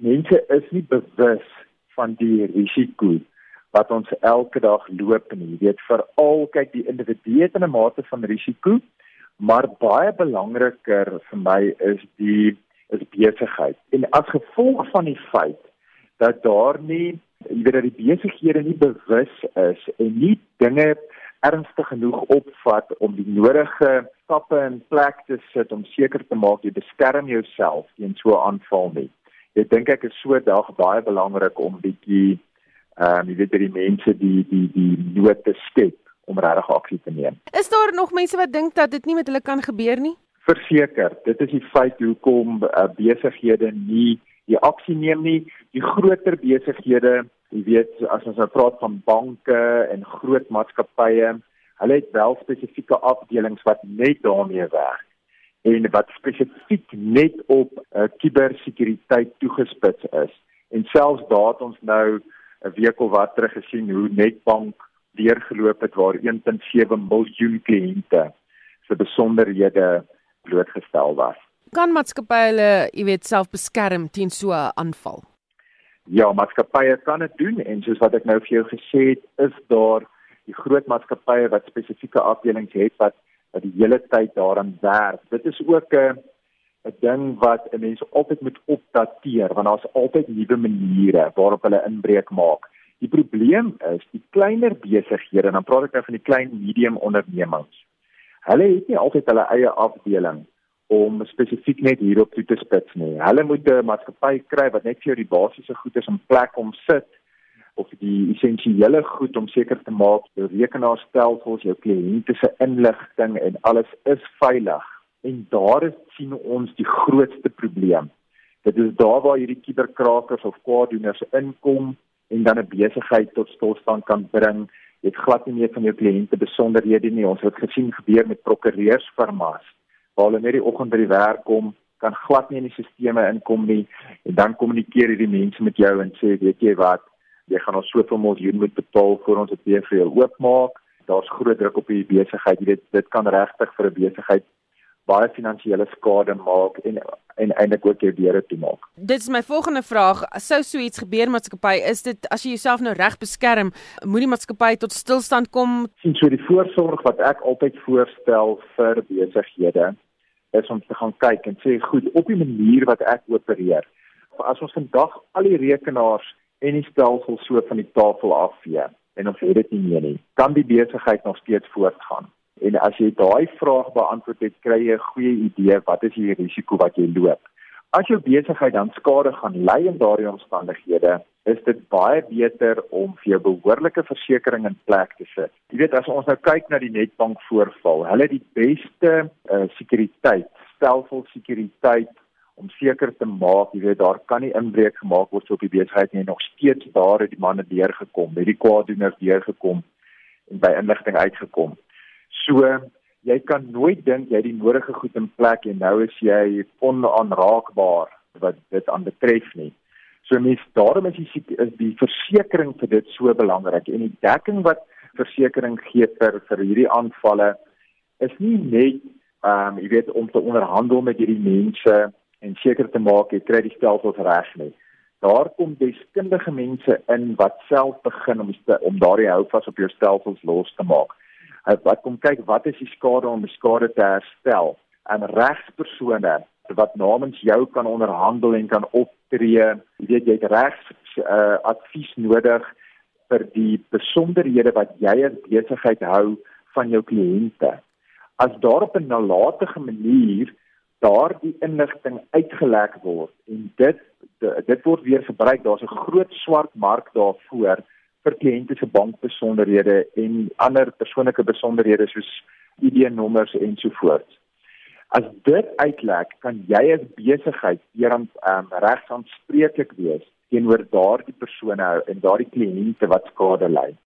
mense is nie bewus van die risiko wat ons elke dag loop nie. Jy weet veral kyk die individu het 'n mate van risiko, maar baie belangriker vir my is die is besigheid. En as gevolg van die feit dat daar nie jy weet dat die besighede nie bewus is en nie dinge ernstig genoeg opvat om die nodige stappe in plek te sit om seker te maak jy beskerm jouself teen so 'n aanval nie. Ek dink ek is so dag baie belangrik om bietjie ehm um, jy weet die mense die die die nood te skep om regtig aksie te neem. Is daar nog mense wat dink dat dit nie met hulle kan gebeur nie? Verseker, dit is die feit hoekom uh, besighede nie die aksie neem nie. Die groter besighede, jy weet, as ons nou praat van banke en groot maatskappye, hulle het wel spesifieke afdelings wat net daarmee werk en wat spesifiek net op uh, kubersekuriteit toegespits is. En selfs daar het ons nou 'n week of wat terug gesien hoe Netbank deurgeloop het waar 1.7 miljoen kliënte se besonderhede blootgestel was. Kan maatskappye hulle, jy weet, self beskerm teen so 'n aanval? Ja, maatskappye kan dit doen en soos wat ek nou vir jou gesê het, is daar die groot maatskappye wat spesifieke afdelings het wat wat die hele tyd daaraan werk. Dit is ook 'n 'n ding wat 'n mens altyd moet opdateer want daar's altyd nuwe maniere waarop hulle inbreuk maak. Die probleem is die kleiner besighede en dan praat ek nou van die klein medium ondernemings. Hulle het nie altyd hulle eie afdeling om spesifiek net hierop toe te spits nie. Hulle moet 'n maatskappy kry wat net vir jou die basiese goed is om plek om sit of die essensiële goed om seker te maak jou rekenaarstelsels, jou kliënte se inligting en alles is veilig. En daar is sien ons die grootste probleem. Dit is daar waar hierdie kuberkrakers of kwaaddoeners inkom en dan 'n besigheid tot stilstand kan bring. Jy het glad nie meer van jou kliënte besonderhede nie. Ons het gesien gebeur met prokureursfirmas waar hulle net die oggend by die werk kom, kan glad nie in die sisteme inkom nie en dan kommunikeer hierdie mense met jou en sê weet jy wat, jy gaan ons soveel miljoen moet betaal voor ons dit weer vir jou oopmaak. Daar's groot druk op die besigheid. Jy weet dit kan regtig vir 'n besigheid baie finansiële skade maak en en eintlik ook jou deure toe maak. Dit is my volgende vraag. Sou so iets gebeur maatskappy, is dit as jy jouself nou reg beskerm, moet die maatskappy tot stilstand kom? Sien so die voorsorg wat ek altyd voorstel vir besighede is om te gaan kyk en sê goed, op die manier wat ek opereer. As ons vandag al die rekenaars en die stelsels so van die tafel afvee en ons het dit nie meer nie, kan die besigheid nog steeds voortgaan. En as jy daai vraag beantwoord het, kry jy 'n goeie idee wat is die risiko wat jy loop. As jou besigheid dan skade gaan ly in daardie omstandighede, is dit baie beter om vir jou behoorlike versekerings in plek te sit. Jy weet as ons nou kyk na die Netbank voorval, hulle het die beste uh, sekuriteit, stelsel sekuriteit om seker te maak, jy weet daar kan nie inbreuk gemaak word op die besigheid nie. Nog steeds daar het die manne deurgekom, het die kwaaddoeners deurgekom en by inligting uitgekom. So jy kan nooit dink jy het die nodige goed in plek en nou is jy onaanraakbaar wat dit aan betref nie. So mens daarom is die is die versekerings vir dit so belangrik en die dekking wat versekerings gee vir vir hierdie aanvalle is nie net ehm um, jy weet om te onderhandel met hierdie mense en seker te maak jy kry die stelsels reg nie. Daar kom deskundige mense in wat self begin om om daardie houvas op jou stelsels los te maak. Wat kom kyk wat is die skade om die skade te herstel en regspersone wat namens jou kan onderhandel en kan optree. Jy weet jy het regs uh, advies nodig vir die besonderhede wat jy as besigheid hou van jou kliënte. As daar op 'n nalatige manier daardie inligting uitgelek word en dit dit word weer gebruik daar's 'n groot swart mark daarvoor vir kliënte se bankbesonderhede en ander persoonlike besonderhede soos ID-nommers ensovoorts. As dit uitlek, kan jy as besigheid weer aan um, regsaanspreeklik wees teenoor daardie persone en daardie kliënte wat skade ly.